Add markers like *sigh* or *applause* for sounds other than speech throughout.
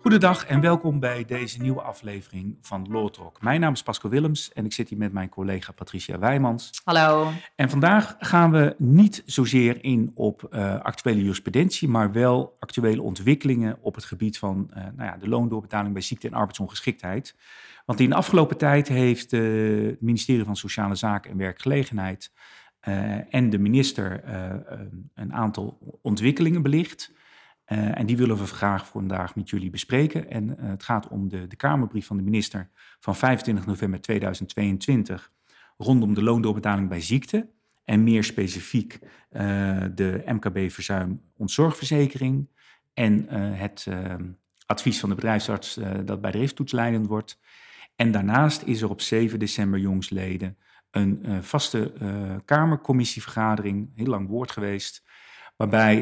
Goedendag en welkom bij deze nieuwe aflevering van Law Talk. Mijn naam is Pasco Willems en ik zit hier met mijn collega Patricia Wijmans. Hallo. En vandaag gaan we niet zozeer in op uh, actuele jurisprudentie, maar wel actuele ontwikkelingen op het gebied van uh, nou ja, de loondoorbetaling bij ziekte en arbeidsongeschiktheid. Want in de afgelopen tijd heeft uh, het ministerie van Sociale Zaken en Werkgelegenheid en de minister een aantal ontwikkelingen belicht. Uh, en die willen we graag vandaag met jullie bespreken. En het gaat om de, de Kamerbrief van de minister van 25 november 2022 rondom de loondoorbetaling bij ziekte. En meer specifiek de MKB-verzuim ontzorgverzekering en het advies van de bedrijfsarts dat bij de rifttoets leidend wordt. En daarnaast is er op 7 december jongsleden een vaste Kamercommissievergadering, heel lang woord geweest, waarbij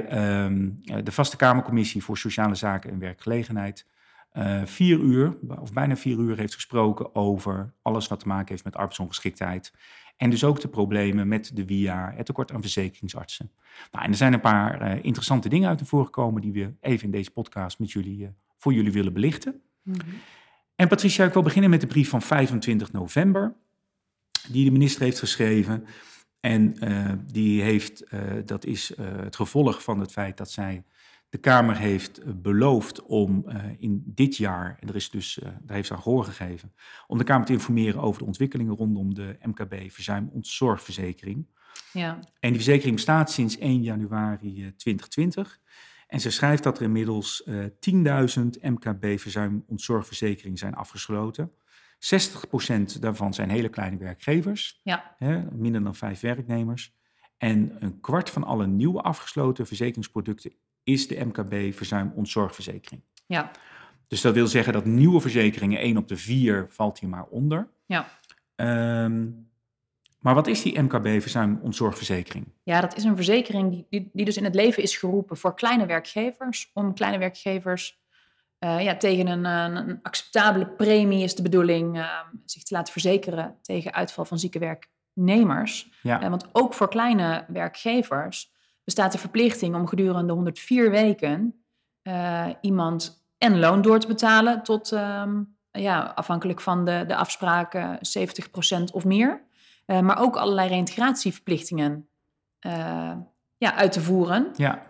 um, de Vaste Kamercommissie voor Sociale Zaken en Werkgelegenheid uh, vier uur, of bijna vier uur, heeft gesproken over alles wat te maken heeft met arbeidsongeschiktheid. En dus ook de problemen met de WIA, het tekort aan verzekeringsartsen. Nou, en er zijn een paar uh, interessante dingen uit naar voren gekomen die we even in deze podcast met jullie, uh, voor jullie willen belichten. Mm -hmm. En Patricia, ik wil beginnen met de brief van 25 november, die de minister heeft geschreven. En uh, die heeft, uh, dat is uh, het gevolg van het feit dat zij de Kamer heeft beloofd om in dit jaar, en er is dus, daar heeft ze aan gehoor gegeven, om de Kamer te informeren over de ontwikkelingen rondom de MKB verzuim ontzorgverzekering. Ja. En die verzekering bestaat sinds 1 januari 2020. En ze schrijft dat er inmiddels 10.000 MKB verzuim ontzorgverzekeringen zijn afgesloten. 60% daarvan zijn hele kleine werkgevers, ja. hè, minder dan vijf werknemers. En een kwart van alle nieuwe afgesloten verzekeringsproducten is de MKB verzuim ontzorgverzekering. Ja. Dus dat wil zeggen dat nieuwe verzekeringen, één op de vier, valt hier maar onder. Ja. Um, maar wat is die MKB verzuim ontzorgverzekering? Ja, dat is een verzekering die, die, die dus in het leven is geroepen voor kleine werkgevers, om kleine werkgevers uh, ja, tegen een, een, acceptabele premie is de bedoeling uh, zich te laten verzekeren tegen uitval van zieke werknemers. Ja. Uh, want ook voor kleine werkgevers bestaat de verplichting om gedurende 104 weken iemand en loon door te betalen tot, um, ja, afhankelijk van de, de afspraken, 70% of meer. maar ook allerlei reintegratieverplichtingen ja, uit te voeren. Ja.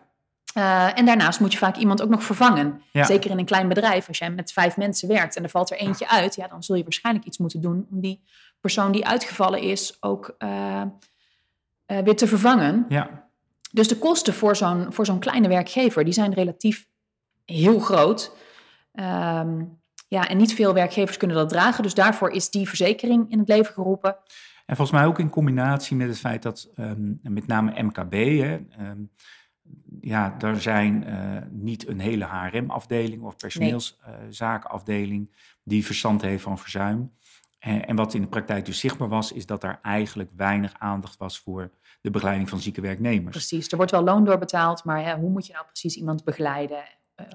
Uh, en daarnaast moet je vaak iemand ook nog vervangen. Ja. Zeker in een klein bedrijf. Als jij met vijf mensen werkt en er valt er eentje uit, ja, dan zul je waarschijnlijk iets moeten doen om die persoon die uitgevallen is ook uh, uh, weer te vervangen. Ja. Dus de kosten voor zo'n, voor zo'n kleine werkgever, die zijn relatief heel groot. Um, ja, en niet veel werkgevers kunnen dat dragen. Dus daarvoor is die verzekering in het leven geroepen. En volgens mij ook in combinatie met het feit dat um, met name MKB, hè, um, ja, er zijn uh, niet een hele HRM-afdeling of personeelszakenafdeling nee. uh, die verstand heeft van verzuim. En, en, wat in de praktijk dus zichtbaar was, is dat er eigenlijk weinig aandacht was voor de begeleiding van zieke werknemers. Precies, er wordt wel loon doorbetaald, maar hè, hoe moet je nou precies iemand begeleiden? Uh,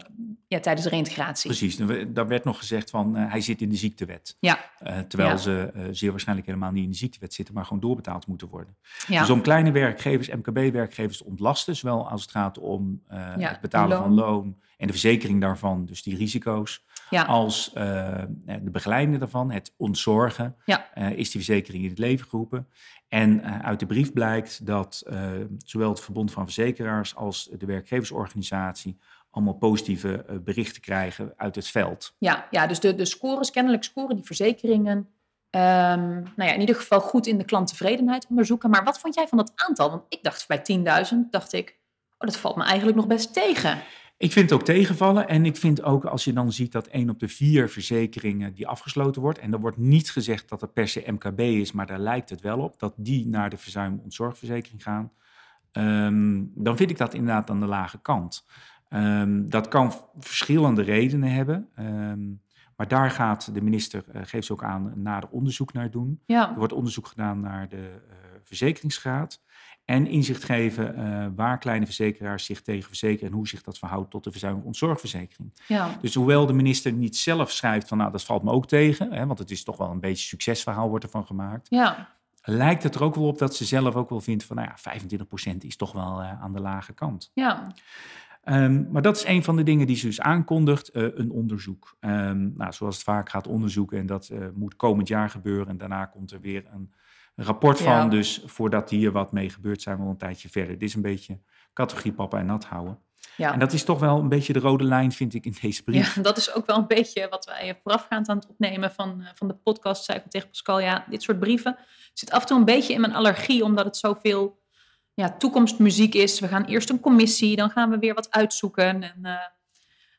ja, tijdens de reintegratie. Precies, daar werd nog gezegd van uh, hij zit in de ziektewet. Ja. Uh, terwijl ja. ze zeer waarschijnlijk helemaal niet in de ziektewet zitten, maar gewoon doorbetaald moeten worden. Ja. Dus om kleine werkgevers, MKB-werkgevers te ontlasten, zowel als het gaat om ja, het betalen loon. van loon en de verzekering daarvan, dus die risico's, als de begeleiding daarvan, het ontzorgen, is die verzekering in het leven geroepen. En uit de brief blijkt dat zowel het Verbond van Verzekeraars als de werkgeversorganisatie allemaal positieve uh, berichten krijgen uit het veld. Ja, ja dus de, de scores, kennelijk scoren die verzekeringen um, nou ja, in ieder geval goed in de klanttevredenheid onderzoeken. Maar wat vond jij van dat aantal? Want ik dacht bij 10.000, dacht ik, oh, dat valt me eigenlijk nog best tegen. Ik vind het ook tegenvallen. En ik vind ook als je dan ziet dat één op de vier verzekeringen die afgesloten wordt. En er wordt niet gezegd dat het per se MKB is, maar daar lijkt het wel op. Dat die naar de verzuim- ontzorgverzekering gaan. Um, dan vind ik dat inderdaad aan de lage kant. Um, dat kan verschillende redenen hebben. Um, maar daar gaat de minister, uh, geeft ze ook aan, nader onderzoek naar doen. Ja. Er wordt onderzoek gedaan naar de uh, verzekeringsgraad. En inzicht geven uh, waar kleine verzekeraars zich tegen verzekeren en hoe zich dat verhoudt tot de verzuim- ontzorgverzekering. Ja. Dus hoewel de minister niet zelf schrijft van nou dat valt me ook tegen, hè, want het is toch wel een beetje succesverhaal wordt ervan gemaakt. Ja. lijkt het er ook wel op dat ze zelf ook wel vindt van, nou ja, 25% is toch wel uh, aan de lage kant. Ja. Um, maar dat is een van de dingen die ze dus aankondigt, uh, een onderzoek. Um, nou, zoals het vaak gaat onderzoeken en dat uh, moet komend jaar gebeuren. En daarna komt er weer een rapport van. Dus voordat hier wat mee gebeurt, zijn we al een tijdje verder. Dit is een beetje categorie papa en nat houden. Ja. En dat is toch wel een beetje de rode lijn, vind ik, in deze brief. Ja, dat is ook wel een beetje wat wij voorafgaand aan het opnemen van, uh, van de podcast. Zei ik tegen Pascal, ja, dit soort brieven zit af en toe een beetje in mijn allergie, omdat het zoveel ja, toekomstmuziek is. We gaan eerst een commissie, dan gaan we weer wat uitzoeken. En uh,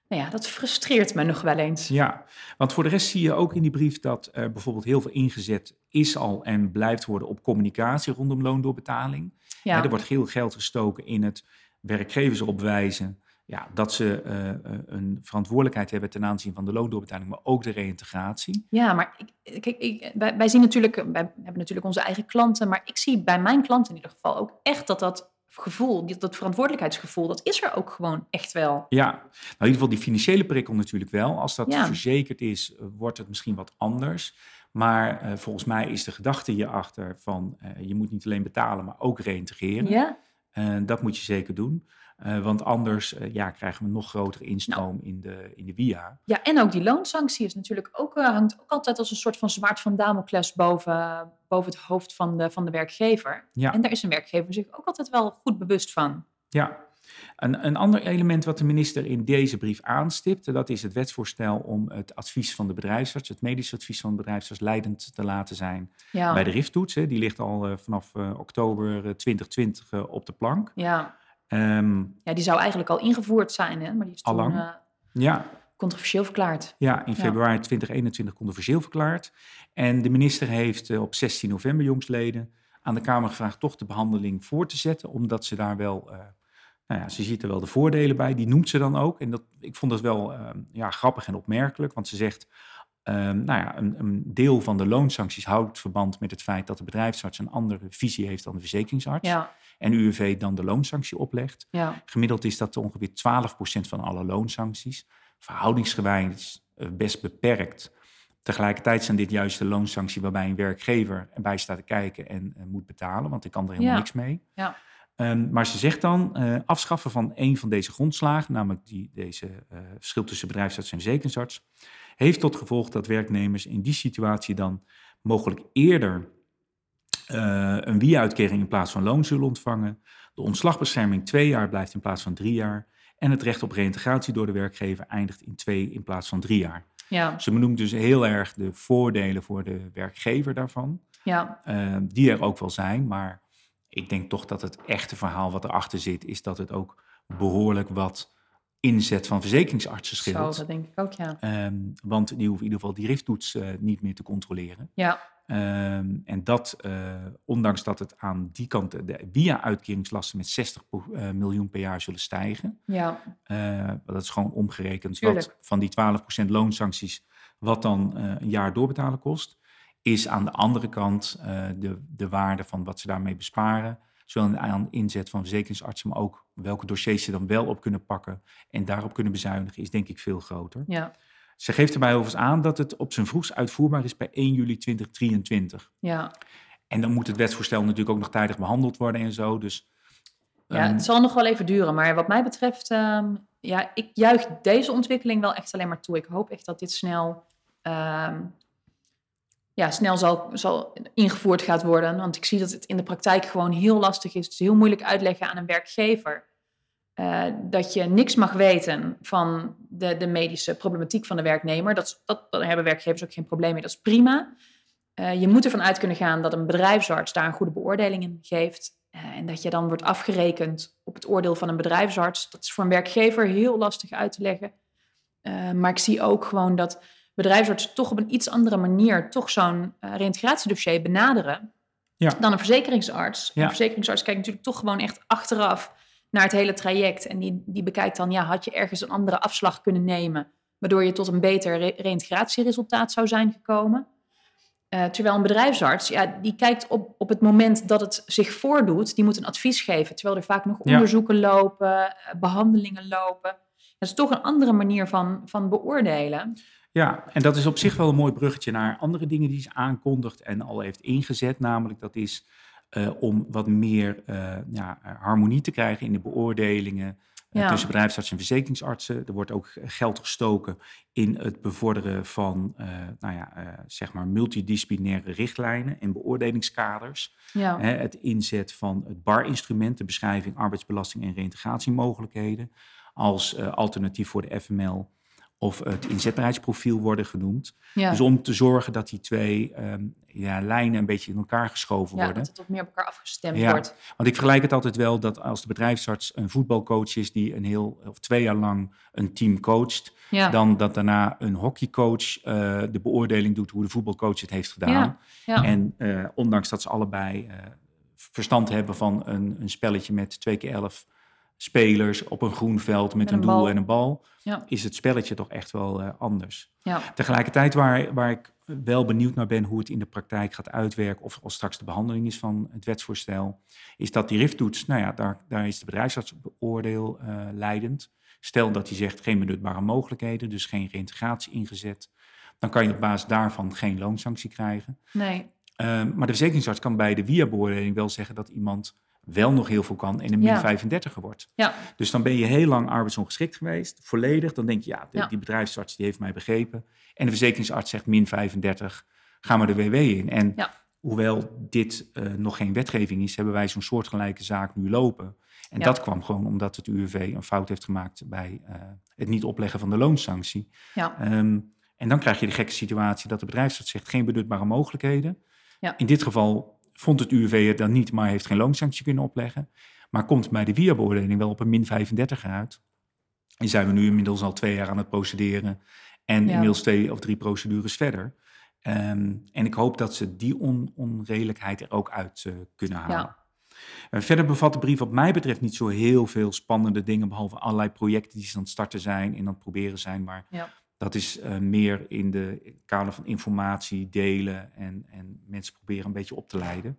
nou ja, dat frustreert me nog wel eens. Ja, want voor de rest zie je ook in die brief dat bijvoorbeeld heel veel ingezet is al en blijft worden op communicatie rondom loondoorbetaling. Ja. er wordt heel geld gestoken in het werkgevers opwijzen ja, dat ze uh, een verantwoordelijkheid hebben ten aanzien van de loondoorbetaling, maar ook de reïntegratie. Ja, maar ik, kijk, ik, wij, wij, zien natuurlijk, wij hebben natuurlijk onze eigen klanten, maar ik zie bij mijn klanten in ieder geval ook echt dat dat gevoel, dat verantwoordelijkheidsgevoel, dat is er ook gewoon echt wel. Ja, nou in ieder geval die financiële prikkel natuurlijk wel. Als dat ja. verzekerd is, wordt het misschien wat anders. Maar uh, volgens mij is de gedachte hierachter van uh, je moet niet alleen betalen, maar ook reïntegreren. Ja. Dat moet je zeker doen. Uh, want anders uh, ja, krijgen we nog grotere instroom nou. in, de, in de via. Ja, en ook die loonsanctie is natuurlijk ook, uh, hangt ook altijd als een soort van zwaard van Damocles boven, boven het hoofd van de, van de werkgever. Ja. En daar is een werkgever zich ook altijd wel goed bewust van. Ja, een, een ander element wat de minister in deze brief aanstipt, dat is het wetsvoorstel om het advies van de bedrijfsarts, het medisch advies van de bedrijfsarts, leidend te laten zijn ja. bij de RIF-toets. Die ligt al vanaf oktober 2020 op de plank. Ja. Um, ja, die zou eigenlijk al ingevoerd zijn, hè? maar die is toen uh, ja. controversieel verklaard. Ja, in februari ja. 2021 controversieel verklaard. En de minister heeft uh, op 16 november jongstleden aan de Kamer gevraagd toch de behandeling voor te zetten, omdat ze daar wel, uh, nou ja, ze ziet er wel de voordelen bij, die noemt ze dan ook. En dat, ik vond dat wel ja, grappig en opmerkelijk, want ze zegt, nou ja, een, een, deel van de loonsancties houdt verband met het feit dat de bedrijfsarts een andere visie heeft dan de verzekeringsarts. Ja. En UWV dan de loonsanctie oplegt. Ja. Gemiddeld is dat ongeveer 12% van alle loonsancties. Verhoudingsgewijs eh, best beperkt. Tegelijkertijd zijn dit juist de loonsanctie waarbij een werkgever erbij staat te kijken en uh, moet betalen, want ik kan er helemaal ja. niks mee. Ja. Um, maar ze zegt dan, uh, afschaffen van een van deze grondslagen, namelijk die, deze uh, verschil tussen bedrijfsarts en verzekeringsarts, heeft tot gevolg dat werknemers in die situatie dan mogelijk eerder uh, een wie-uitkering in plaats van loon zullen ontvangen. De ontslagbescherming twee jaar blijft in plaats van drie jaar. En het recht op reïntegratie door de werkgever eindigt in twee in plaats van drie jaar. Ja. Ze benoemt dus heel erg de voordelen voor de werkgever daarvan. Ja. Uh, die er ook wel zijn, maar ik denk toch dat het echte verhaal wat erachter zit, is dat het ook behoorlijk wat inzet van verzekeringsartsen scheelt. Zo, dat denk ik ook, ja. Um, want die hoeven in ieder geval die rifttoets uh, niet meer te controleren. Ja. Um, en dat, uh, ondanks dat het aan die kant de via-uitkeringslasten met 60 uh, miljoen per jaar zullen stijgen. Ja. Dat is gewoon omgerekend wat van die 12% loonsancties, wat dan een jaar doorbetalen kost, is aan de andere kant de, de waarde van wat ze daarmee besparen Zowel aan inzet van verzekeringsartsen, maar ook welke dossiers ze dan wel op kunnen pakken en daarop kunnen bezuinigen, is denk ik veel groter. Ja. Ze geeft erbij overigens aan dat het op zijn vroegst uitvoerbaar is bij 1 juli 2023. Ja. En dan moet het wetsvoorstel natuurlijk ook nog tijdig behandeld worden en zo. Dus, ja, het ehm, zal nog wel even duren. Maar wat mij betreft, um, ja, ik juich deze ontwikkeling wel echt alleen maar toe. Ik hoop echt dat dit snel um, ja, snel zal, zal ingevoerd gaat worden. Want ik zie dat het in de praktijk gewoon heel lastig is. Het is heel moeilijk uitleggen aan een werkgever uh, dat je niks mag weten van de, de medische problematiek van de werknemer. Dat, dat, daar hebben werkgevers ook geen probleem mee. Dat is prima. Uh, je moet ervan uit kunnen gaan dat een bedrijfsarts daar een goede beoordeling in geeft. Uh, en dat je dan wordt afgerekend op het oordeel van een bedrijfsarts. Dat is voor een werkgever heel lastig uit te leggen. maar ik zie ook gewoon dat bedrijfsartsen toch op een iets andere manier toch zo'n uh, reïntegratiedossier benaderen ja. dan een verzekeringsarts. Ja. Een verzekeringsarts kijkt natuurlijk toch gewoon echt achteraf naar het hele traject. En die, die bekijkt dan, ja, had je ergens een andere afslag kunnen nemen, waardoor je tot een beter re reïntegratieresultaat zou zijn gekomen. Uh, terwijl een bedrijfsarts, ja, die kijkt op, op het moment dat het zich voordoet, die moet een advies geven. Terwijl er vaak nog onderzoeken lopen, behandelingen lopen. Dat is toch een andere manier van, van beoordelen. Ja, en dat is op zich wel een mooi bruggetje naar andere dingen die ze aankondigt en al heeft ingezet. Namelijk dat is uh, om wat meer uh, ja, harmonie te krijgen in de beoordelingen ja. tussen bedrijfsartsen en verzekeringsartsen. Er wordt ook geld gestoken in het bevorderen van nou ja, zeg maar multidisciplinaire richtlijnen en beoordelingskaders. Ja. het inzet van het BAR-instrument, de beschrijving arbeidsbelasting en reïntegratiemogelijkheden, als alternatief voor de FML of het inzetbaarheidsprofiel worden genoemd. Dus om te zorgen dat die twee ehm, ja, lijnen een beetje in elkaar geschoven ja, worden. dat het wat meer op elkaar afgestemd ja, wordt. Want ik vergelijk het altijd wel dat als de bedrijfsarts een voetbalcoach is die een heel of twee jaar lang een team coacht, dan dat daarna een hockeycoach uh, de beoordeling doet hoe de voetbalcoach het heeft gedaan. En uh, ondanks dat ze allebei uh, verstand hebben van een, een spelletje met twee keer elf spelers op een groen veld met, een, doel en een bal, ja. is het spelletje toch echt wel uh, anders. Ja. Tegelijkertijd waar, waar ik wel benieuwd naar ben hoe het in de praktijk gaat uitwerken, of als straks de behandeling is van het wetsvoorstel, is dat die RIF-toets, nou ja, daar, daar is de bedrijfsarts beoordeel uh, leidend. Stel dat hij zegt geen benutbare mogelijkheden, dus geen reintegratie ingezet, dan kan je op basis daarvan geen loonsanctie krijgen. Nee. Uh, maar de verzekeringsarts kan bij de via-beoordeling wel zeggen dat iemand wel nog heel veel kan en een min 35 wordt. Ja. Dus dan ben je heel lang arbeidsongeschikt geweest, volledig. Dan denk je, ja, die bedrijfsarts die heeft mij begrepen. En de verzekeringsarts zegt min 35, ga maar de WW in. En hoewel dit uh, nog geen wetgeving is, hebben wij zo'n soortgelijke zaak nu lopen. En dat kwam gewoon omdat het UWV een fout heeft gemaakt bij uh, het niet opleggen van de loonsanctie. Ja. Um, en dan krijg je de gekke situatie dat de bedrijfsarts zegt geen benutbare mogelijkheden. Ja. In dit geval vond het UWV het dan niet, maar heeft geen loonsanctie kunnen opleggen. Maar komt bij de via-beoordeling wel op een min 35 uit. En zijn we nu inmiddels al twee jaar aan het procederen. En inmiddels twee of drie procedures verder. Um, en ik hoop dat ze die on onredelijkheid er ook uit uh, kunnen halen. Ja. Uh, verder bevat de brief wat mij betreft niet zo heel veel spannende dingen, behalve allerlei projecten die ze aan het starten zijn en aan het proberen zijn. Maar ja. Dat is uh, meer in de kader van informatie delen en, en mensen proberen een beetje op te leiden.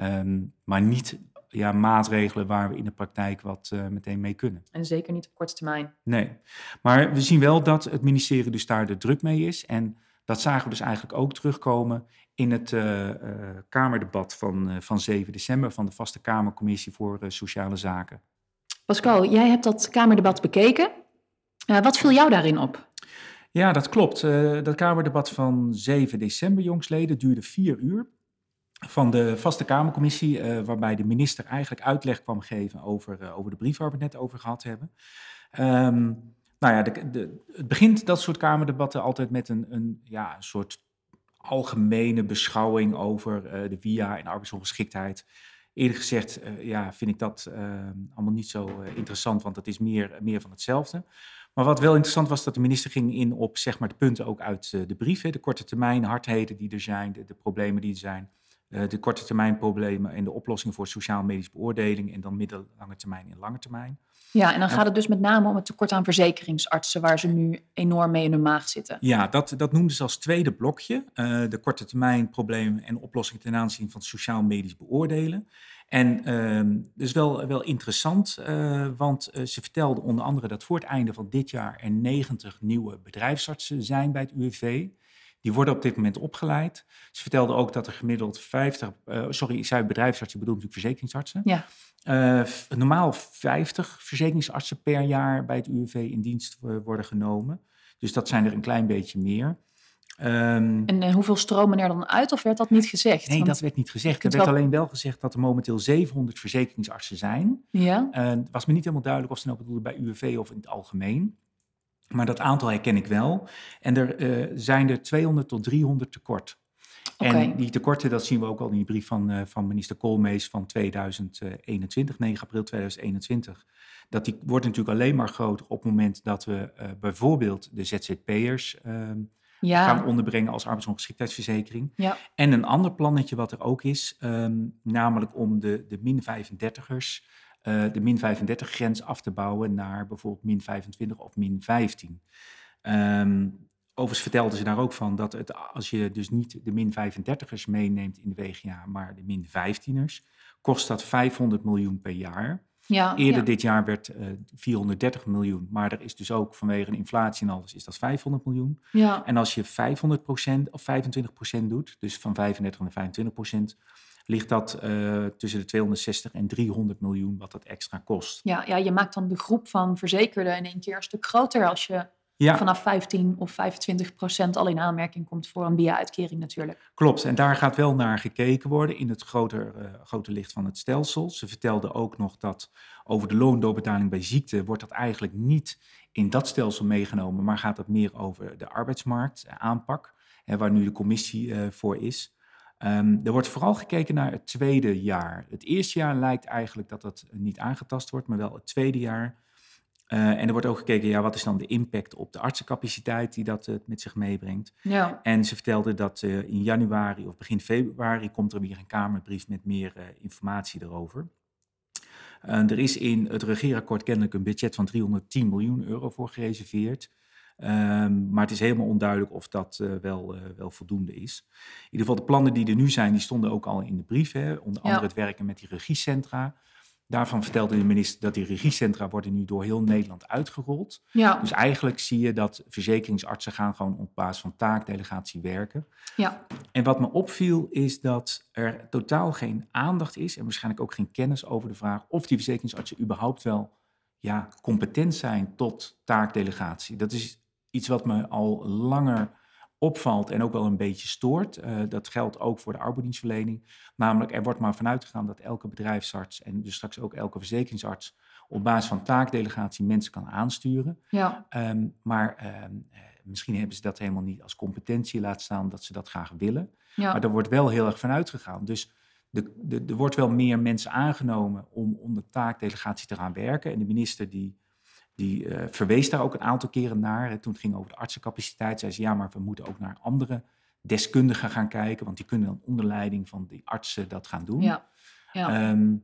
Um, maar niet ja, maatregelen waar we in de praktijk wat uh, meteen mee kunnen. En zeker niet op korte termijn. Nee, maar we zien wel dat het ministerie dus daar de druk mee is. En dat zagen we dus eigenlijk ook terugkomen in het uh, Kamerdebat van, van 7 december van de Vaste Kamercommissie voor Sociale Zaken. Pascal, jij hebt dat Kamerdebat bekeken. wat viel jou daarin op? Ja, dat klopt. Uh, dat Kamerdebat van 7 december, jongsleden, duurde vier uur. Van de vaste Kamercommissie, uh, waarbij de minister eigenlijk uitleg kwam geven over, uh, over de brief waar we het net over gehad hebben. Um, nou ja, de, de, het begint dat soort Kamerdebatten altijd met een, een, ja, een soort algemene beschouwing over de via en arbeidsongeschiktheid. Eerlijk gezegd ja, vind ik dat allemaal niet zo interessant, want het is meer, meer van hetzelfde. Maar wat wel interessant was, dat de minister ging in op zeg maar, de punten ook uit eh, de brief. Hè, de korte termijn hardheden die er zijn, de, de problemen die er zijn. Uh, de korte termijn problemen en de oplossingen voor sociaal-medische beoordeling. En dan middellange termijn en lange termijn. Ja, en dan gaat het dus met name om het tekort aan verzekeringsartsen, waar ze nu enorm mee in hun maag zitten. Ja, dat, dat noemden ze als tweede blokje. Uh, de korte termijn problemen en oplossingen ten aanzien van sociaal-medisch beoordelen. En uh, is wel, wel interessant, uh, want uh, ze vertelde onder andere dat voor het einde van dit jaar er 90 nieuwe bedrijfsartsen zijn bij het UWV. Die worden op dit moment opgeleid. Ze vertelde ook dat er gemiddeld 50, uh, sorry, ik zei bedrijfsartsen, ik bedoel natuurlijk verzekeringsartsen. Ja. normaal 50 verzekeringsartsen per jaar bij het UWV in dienst worden genomen. Dus dat zijn er een klein beetje meer. Um, en, en, hoeveel stromen er dan uit, of werd dat niet gezegd? Nee, Want dat werd niet gezegd. Er werd alleen wel gezegd dat er momenteel 700 verzekeringsartsen zijn. Ja. Uh, het was me niet helemaal duidelijk of ze nou bedoelden bij UWV of in het algemeen. Maar dat aantal herken ik wel. En er uh, zijn er 200 tot 300 tekort. Okay. En die tekorten, dat zien we ook al in die brief van, uh, van minister Koolmees van 2021, 9 april 2021. Dat die wordt natuurlijk alleen maar groter op het moment dat we bijvoorbeeld de ZZP'ers ehm, ja. gaan onderbrengen als arbeidsongeschiktheidsverzekering. Ja. En een ander plannetje wat er ook is, um, namelijk om de, de min 35ers, uh, de min 35 grens af te bouwen naar bijvoorbeeld min 25 of min 15. Um, overigens vertelden ze daar ook van dat het, als je dus niet de min 35ers meeneemt in de WGA, maar de min 15ers, kost dat 500 miljoen per jaar. Ja, Eerder ja. dit jaar werd eh 430 miljoen, maar er is dus ook vanwege de inflatie en alles is dat 500 miljoen. ja. En als je 500% of 25% doet, dus van 35 naar 25%, ligt dat eh, tussen de 260 en 300 miljoen wat dat extra kost. Ja, ja, je maakt dan de groep van verzekerden in één keer een stuk groter als je Ja, vanaf 15 of 25 procent al in aanmerking komt voor een BIA-uitkering natuurlijk. klopt. En daar gaat wel naar gekeken worden in het groter, eh, grote licht van het stelsel. Ze vertelde ook nog dat over de loondoorbetaling bij ziekte wordt dat eigenlijk niet in dat stelsel meegenomen, maar gaat het meer over de arbeidsmarkt, eh, aanpak, hè, waar nu de commissie eh, voor is. Ehm, er wordt vooral gekeken naar het tweede jaar. Het eerste jaar lijkt eigenlijk dat dat niet aangetast wordt, maar wel het tweede jaar. Eh, en er wordt ook gekeken, ja, wat is dan de impact op de artsencapaciteit die dat eh, met zich meebrengt. Ja, En ze vertelde dat eh, in januari of begin februari komt er weer een Kamerbrief met meer informatie erover. Er is in het regeerakkoord kennelijk een budget van 310 miljoen euro voor gereserveerd. Ehm, maar het is helemaal onduidelijk of dat wel, wel voldoende is. In ieder geval de plannen die er nu zijn, die stonden ook al in de brief. Hè? Onder Ja. andere het werken met die regiecentra. Daarvan vertelde de minister dat die regiecentra worden nu door heel Nederland uitgerold. ja, Dus eigenlijk zie je dat verzekeringsartsen gaan gewoon op basis van taakdelegatie werken. ja, En wat me opviel is dat er totaal geen aandacht is en waarschijnlijk ook geen kennis over de vraag of die verzekeringsartsen überhaupt wel ja, competent zijn tot taakdelegatie. Dat is iets wat me al langer opvalt en ook wel een beetje stoort. Eh, dat geldt ook voor de arbeidsdienstverlening. Namelijk, er wordt maar vanuit gegaan dat elke bedrijfsarts en dus straks ook elke verzekeringsarts op basis van taakdelegatie mensen kan aansturen. ja, Ehm, maar ehm, eh, misschien hebben ze dat helemaal niet als competentie, laat staan dat ze dat graag willen. ja. Maar daar wordt wel heel erg van uitgegaan. Dus de, de, er wordt wel meer mensen aangenomen om onder taakdelegatie te gaan werken. En de minister die, die eh, verwees daar ook een aantal keren naar. Toen het ging over de artsencapaciteit, zei ze ja, maar we moeten ook naar andere deskundigen gaan kijken. Want die kunnen dan onder leiding van die artsen dat gaan doen. ja, ja. Ehm,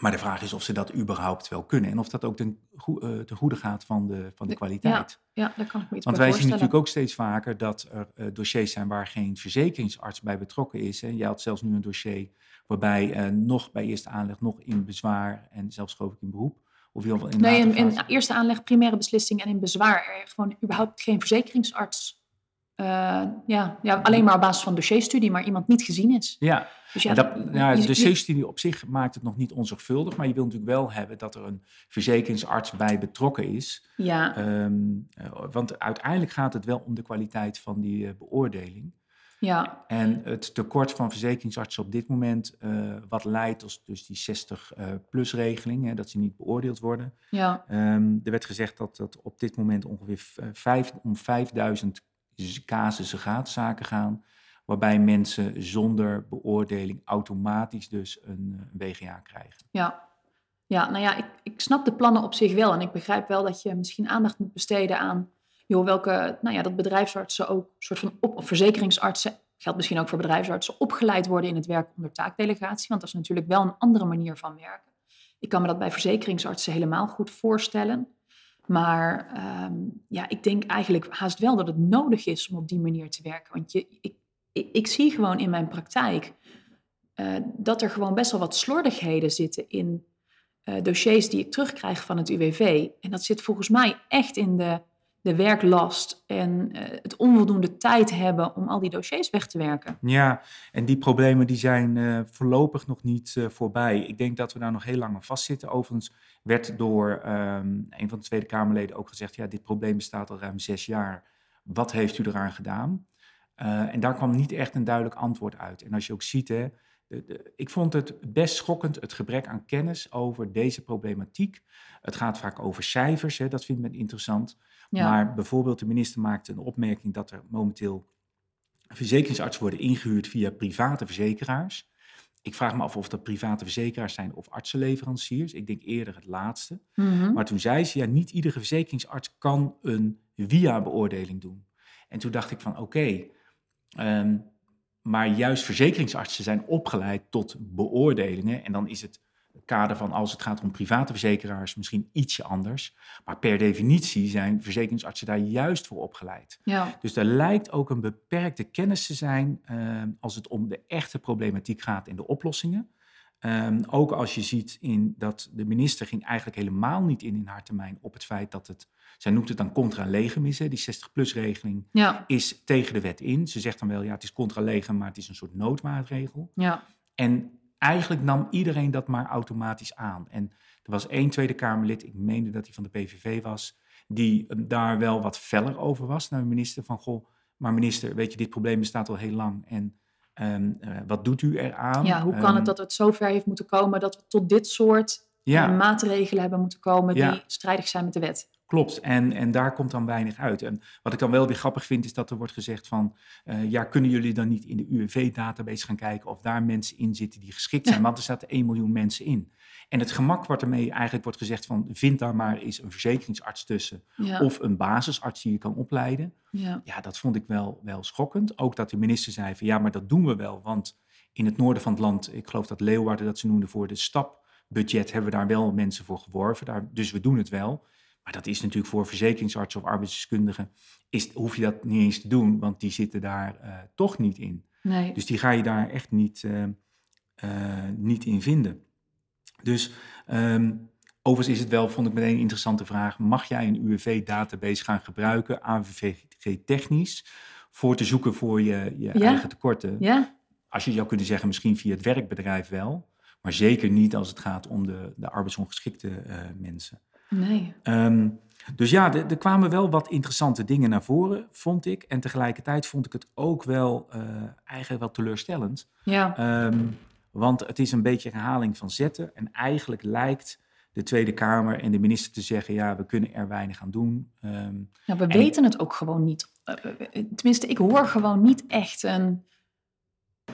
maar de vraag is of ze dat überhaupt wel kunnen. En of dat ook ten, goe- eh, ten goede gaat van de, van de De- kwaliteit. ja, daar kan ik me iets Want wij zien natuurlijk ook steeds vaker dat er eh, dossiers zijn waar geen verzekeringsarts bij betrokken is. Hè. Je had zelfs nu een dossier waarbij nog bij eerste aanleg, nog in bezwaar en zelfs geloof ik in beroep. Of in, Nee, in, eerste aanleg, primaire beslissing en in bezwaar er gewoon überhaupt geen verzekeringsarts. eh, ja, ja, alleen maar op basis van dossierstudie, maar iemand niet gezien is. Ja, Dus ja, en dat, ja, je- de dossierstudie op zich maakt het nog niet onzorgvuldig. Maar je wil natuurlijk wel hebben dat er een verzekeringsarts bij betrokken is. ja, Ehm, eh, want uiteindelijk gaat het wel om de kwaliteit van die eh, beoordeling. Ja, En het tekort van verzekeringsartsen op dit moment, eh, wat leidt tot dus die 60-plus-regeling, hè, dat ze niet beoordeeld worden. ja, Ehm, er werd gezegd dat dat op dit moment ongeveer eh, vijf, om 5000 z- casussen gaat, zaken gaan, waarbij mensen zonder beoordeling automatisch dus een, eh, een WGA krijgen. ja. Ja, nou ja, ik, ik snap de plannen op zich wel. En ik begrijp wel dat je misschien aandacht moet besteden aan... joh, welke, nou ja, dat bedrijfsartsen ook soort van op, of verzekeringsartsen... geldt misschien ook voor bedrijfsartsen, opgeleid worden in het werk onder taakdelegatie. Want dat is natuurlijk wel een andere manier van werken. Ik kan me dat bij verzekeringsartsen helemaal goed voorstellen. Maar ehm, ja, ik denk eigenlijk haast wel dat het nodig is om op die manier te werken. Want je, ik, ik, zie gewoon in mijn praktijk eh, dat er gewoon best wel wat slordigheden zitten in eh, dossiers die ik terugkrijg van het UWV. En dat zit volgens mij echt in de, de werklast en eh, het onvoldoende tijd hebben om al die dossiers weg te werken. Ja, en die problemen die zijn eh, voorlopig nog niet eh, voorbij. Ik denk dat we daar nog heel lang aan vastzitten. Overigens werd door ehm, een van de Tweede Kamerleden ook gezegd... ja, dit probleem bestaat al ruim zes jaar. Wat heeft u eraan gedaan? En daar kwam niet echt een duidelijk antwoord uit. En als je ook ziet, hè, de, de- ik vond het best schokkend, het gebrek aan kennis over deze problematiek. Het gaat vaak over cijfers, hè, dat vindt men interessant. Ja, Maar bijvoorbeeld de minister maakte een opmerking dat er momenteel verzekeringsartsen worden ingehuurd via private verzekeraars. Ik vraag me af of dat private verzekeraars zijn of artsenleveranciers. Ik denk eerder het laatste. Mhm. Maar toen zei ze, ja, niet iedere verzekeringsarts kan een via-beoordeling doen. En toen dacht ik van, oké, ehm, maar juist verzekeringsartsen zijn opgeleid tot beoordelingen. En dan is het kader van, als het gaat om private verzekeraars, misschien ietsje anders. Maar per definitie zijn verzekeringsartsen daar juist voor opgeleid. ja, Dus er lijkt ook een beperkte kennis te zijn ehm, als het om de echte problematiek gaat en de oplossingen. Ehm, ook als je ziet in dat de minister ging eigenlijk helemaal niet in in haar termijn op het feit dat het, zij noemt het dan contra legem is, hè, die 60-plus regeling Ja, is tegen de wet in. Ze zegt dan wel, ja, het is contra legem, maar het is een soort noodmaatregel. ja, En eigenlijk nam iedereen dat maar automatisch aan. En er was één Tweede Kamerlid, ik meende dat hij van de PVV was, die eh, daar wel wat feller over was naar de minister. Van, goh, maar minister, weet je, dit probleem bestaat al heel lang en ehm, eh, wat doet u eraan? ja, hoe kan Ehm, het dat het zover heeft moeten komen dat we tot dit soort Ja, eh, maatregelen hebben moeten komen Ja. die strijdig zijn met de wet? Klopt, en, en daar komt dan weinig uit. En wat ik dan wel weer grappig vind, is dat er wordt gezegd van... eh, ja, kunnen jullie dan niet in de UWV-database gaan kijken... of daar mensen in zitten die geschikt zijn? Ja. Want er zaten 1 miljoen mensen in. En het gemak wat ermee eigenlijk wordt gezegd van... vind daar maar eens een verzekeringsarts tussen... Ja, of een basisarts die je kan opleiden. ja, Ja, dat vond ik wel, wel schokkend. Ook dat de minister zei van ja, maar dat doen we wel. Want in het noorden van het land, ik geloof dat Leeuwarden dat ze noemden voor de stapbudget, hebben we daar wel mensen voor geworven. Daar, dus we doen het wel. Maar dat is natuurlijk voor verzekeringsartsen of arbeidsdeskundigen, is, hoef je dat niet eens te doen, want die zitten daar eh, toch niet in. nee. Dus die ga je daar echt niet, eh, eh, niet in vinden. Dus ehm, overigens is het wel, vond ik meteen een interessante vraag. Mag jij een UWV-database gaan gebruiken, AVG-technisch, voor te zoeken voor je, je Ja. eigen tekorten? ja, Als je zou kunnen zeggen, misschien via het werkbedrijf wel, maar zeker niet als het gaat om de, de arbeidsongeschikte mensen. Nee. Ehm, dus ja, er er kwamen wel wat interessante dingen naar voren, vond ik. En tegelijkertijd vond ik het ook wel eh, eigenlijk wel teleurstellend. Ja, Ehm, want het is een beetje herhaling van zetten. En eigenlijk lijkt de Tweede Kamer en de minister te zeggen: ja, we kunnen er weinig aan doen. Ehm, Nou, we En- weten het ook gewoon niet. Eh, eh, Tenminste, ik hoor gewoon niet echt een.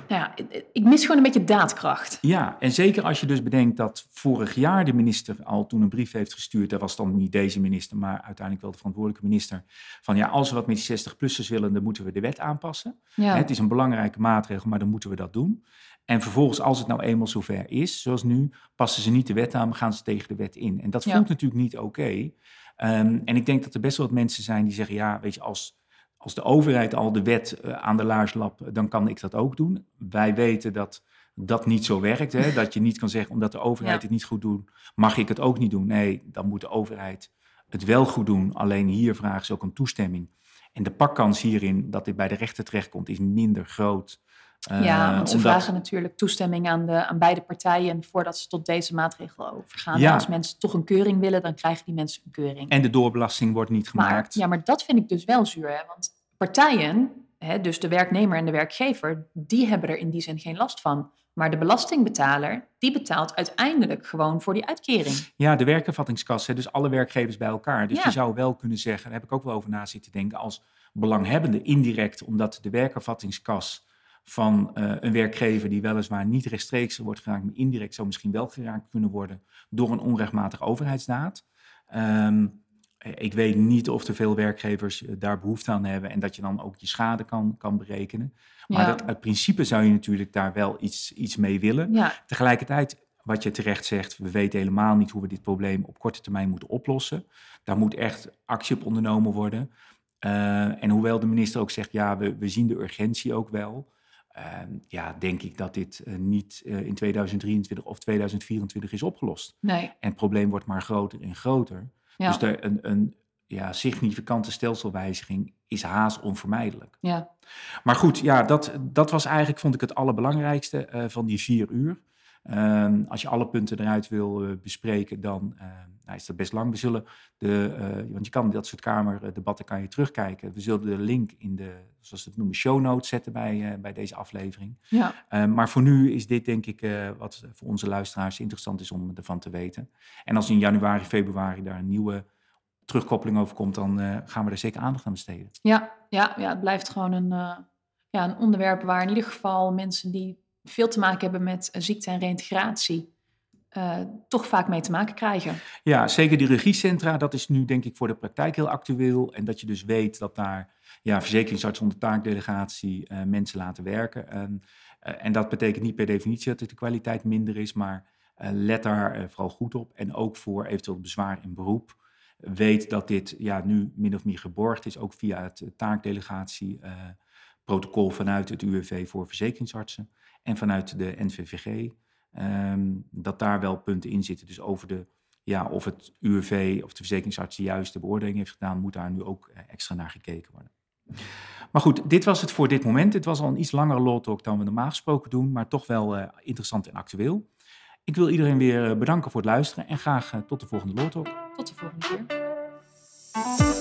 Nou ja, ik- mis gewoon een beetje daadkracht. ja, en zeker als je dus bedenkt dat vorig jaar de minister al toen een brief heeft gestuurd. Dat was dan niet deze minister, maar uiteindelijk wel de verantwoordelijke minister. Van ja, als we wat met die 60-plussers willen, dan moeten we de wet aanpassen. Ja, Het is een belangrijke maatregel, maar dan moeten we dat doen. En vervolgens, als het nou eenmaal zover is, zoals nu, passen ze niet de wet aan, maar gaan ze tegen de wet in. En dat Ja. voelt natuurlijk niet oké. Ehm, en ik denk dat er best wel wat mensen zijn die zeggen, ja, weet je, als, als de overheid al de wet eh, aan de laars lapt, dan kan ik dat ook doen. Wij weten dat dat niet zo werkt. Hè? *laughs* Dat je niet kan zeggen, omdat de overheid Ja. het niet goed doet, mag ik het ook niet doen. Nee, dan moet de overheid het wel goed doen. Alleen hier vragen ze ook om toestemming. En de pakkans hierin dat dit bij de rechter terechtkomt, is minder groot. Ja Eh, want ze omdat- vragen natuurlijk toestemming aan, de, aan beide partijen voordat ze tot deze maatregel overgaan. Ja. Als mensen toch een keuring willen, dan krijgen die mensen een keuring. En de doorbelasting wordt niet maar, gemaakt. ja, maar dat vind ik dus wel zuur. Hè? Want partijen, hè, dus de werknemer en de werkgever, die hebben er in die zin geen last van. Maar de belastingbetaler, die betaalt uiteindelijk gewoon voor die uitkering. Ja, de werkervattingskas, hè, dus alle werkgevers bij elkaar. Dus Ja. je zou wel kunnen zeggen, daar heb ik ook wel over na zitten denken, als belanghebbende indirect, omdat de werkervattingskas van eh, een werkgever die weliswaar niet rechtstreeks wordt geraakt, maar indirect zou misschien wel geraakt kunnen worden door een onrechtmatige overheidsdaad. Ehm, eh, ik weet niet of er veel werkgevers eh, daar behoefte aan hebben en dat je dan ook je schade kan, kan berekenen. Maar Ja. dat, uit principe zou je natuurlijk daar wel iets, iets mee willen. Ja, Tegelijkertijd, wat je terecht zegt, we weten helemaal niet hoe we dit probleem op korte termijn moeten oplossen. Daar moet echt actie op ondernomen worden. Eh, en hoewel de minister ook zegt, ja, we, we zien de urgentie ook wel. Eh, ja, denk ik dat dit eh, niet eh, in 2023 of 2024 is opgelost. nee. En het probleem wordt maar groter en groter. Ja, Dus er, een, een ja, significante stelselwijziging is haast onvermijdelijk. ja. Maar goed, ja, dat, dat was eigenlijk, vond ik, het allerbelangrijkste eh, van die vier uur. Ehm, als je alle punten eruit wil eh, bespreken, dan eh, nou, is dat best lang. We zullen de, eh, want je kan dat soort kamerdebatten kan je terugkijken. We zullen de link in de, zoals ze het noemen, show notes zetten bij, bij deze aflevering. ja. Eh, maar voor nu is dit denk ik wat voor onze luisteraars interessant is om ervan te weten. En als in januari, februari daar een nieuwe terugkoppeling over komt, dan gaan we er zeker aandacht aan besteden. Ja, ja, ja, het blijft gewoon een, ja, een onderwerp waar in ieder geval mensen die veel te maken hebben met ziekte en reïntegratie eh, toch vaak mee te maken krijgen. Ja, zeker die regiecentra, dat is nu denk ik voor de praktijk heel actueel. En dat je dus weet dat daar ja, verzekeringsarts onder taakdelegatie eh, mensen laten werken. En, eh, en dat betekent niet per definitie dat de kwaliteit minder is, maar let daar vooral goed op. En ook voor eventueel bezwaar in beroep. Weet dat dit ja, nu min of meer geborgd is, ook via het eh, taakdelegatie eh, protocol vanuit het UWV voor verzekeringsartsen en vanuit de NVVG. ehm, dat daar wel punten in zitten. Dus over de, ja, of het UWV of de verzekeringsarts de juiste beoordeling heeft gedaan, moet daar nu ook extra naar gekeken worden. Maar goed, dit was het voor dit moment. Het was al een iets langere law dan we normaal gesproken doen, maar toch wel interessant en actueel. Ik wil iedereen weer bedanken voor het luisteren en graag tot de volgende law. Tot de volgende keer.